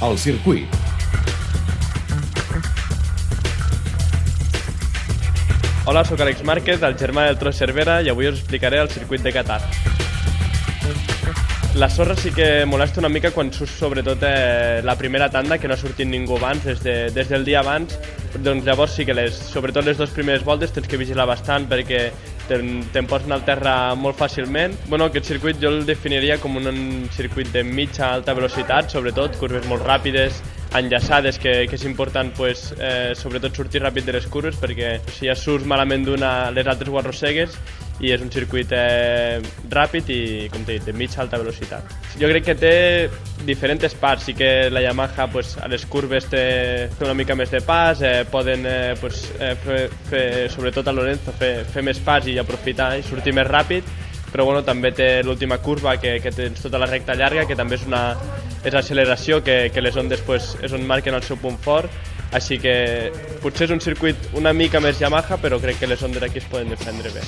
El circuit. Hola, sóc Àlex Márquez, el germà del Tros Cervera, i avui us explicaré el circuit de Qatar. La sorra sí que molesta una mica quan surts sobretot eh, la primera tanda, que no ha sortit ningú abans, des, de, des del dia abans, doncs llavors sí que les, sobretot les dues primeres voltes tens que vigilar bastant perquè te'n te pots anar al terra molt fàcilment. Bueno, aquest circuit jo el definiria com un, circuit de mitja alta velocitat, sobretot, curves molt ràpides, enllaçades, que, que és important pues, eh, sobretot sortir ràpid de les curves perquè si ja surts malament d'una, les altres ho arrossegues i és un circuit eh, ràpid i, com t'he dit, de mitja alta velocitat. Jo crec que té diferents parts, sí que la Yamaha pues, a les curves té, té una mica més de pas, eh, poden eh, pues, eh, fer, fer, sobretot a Lorenzo, fer, fer més pas i aprofitar i sortir més ràpid, però bueno, també té l'última curva que, que tens tota la recta llarga, que també és una és acceleració, que, que les ondes pues, és on marquen el seu punt fort, així que potser és un circuit una mica més Yamaha, però crec que les ondes aquí es poden defendre bé.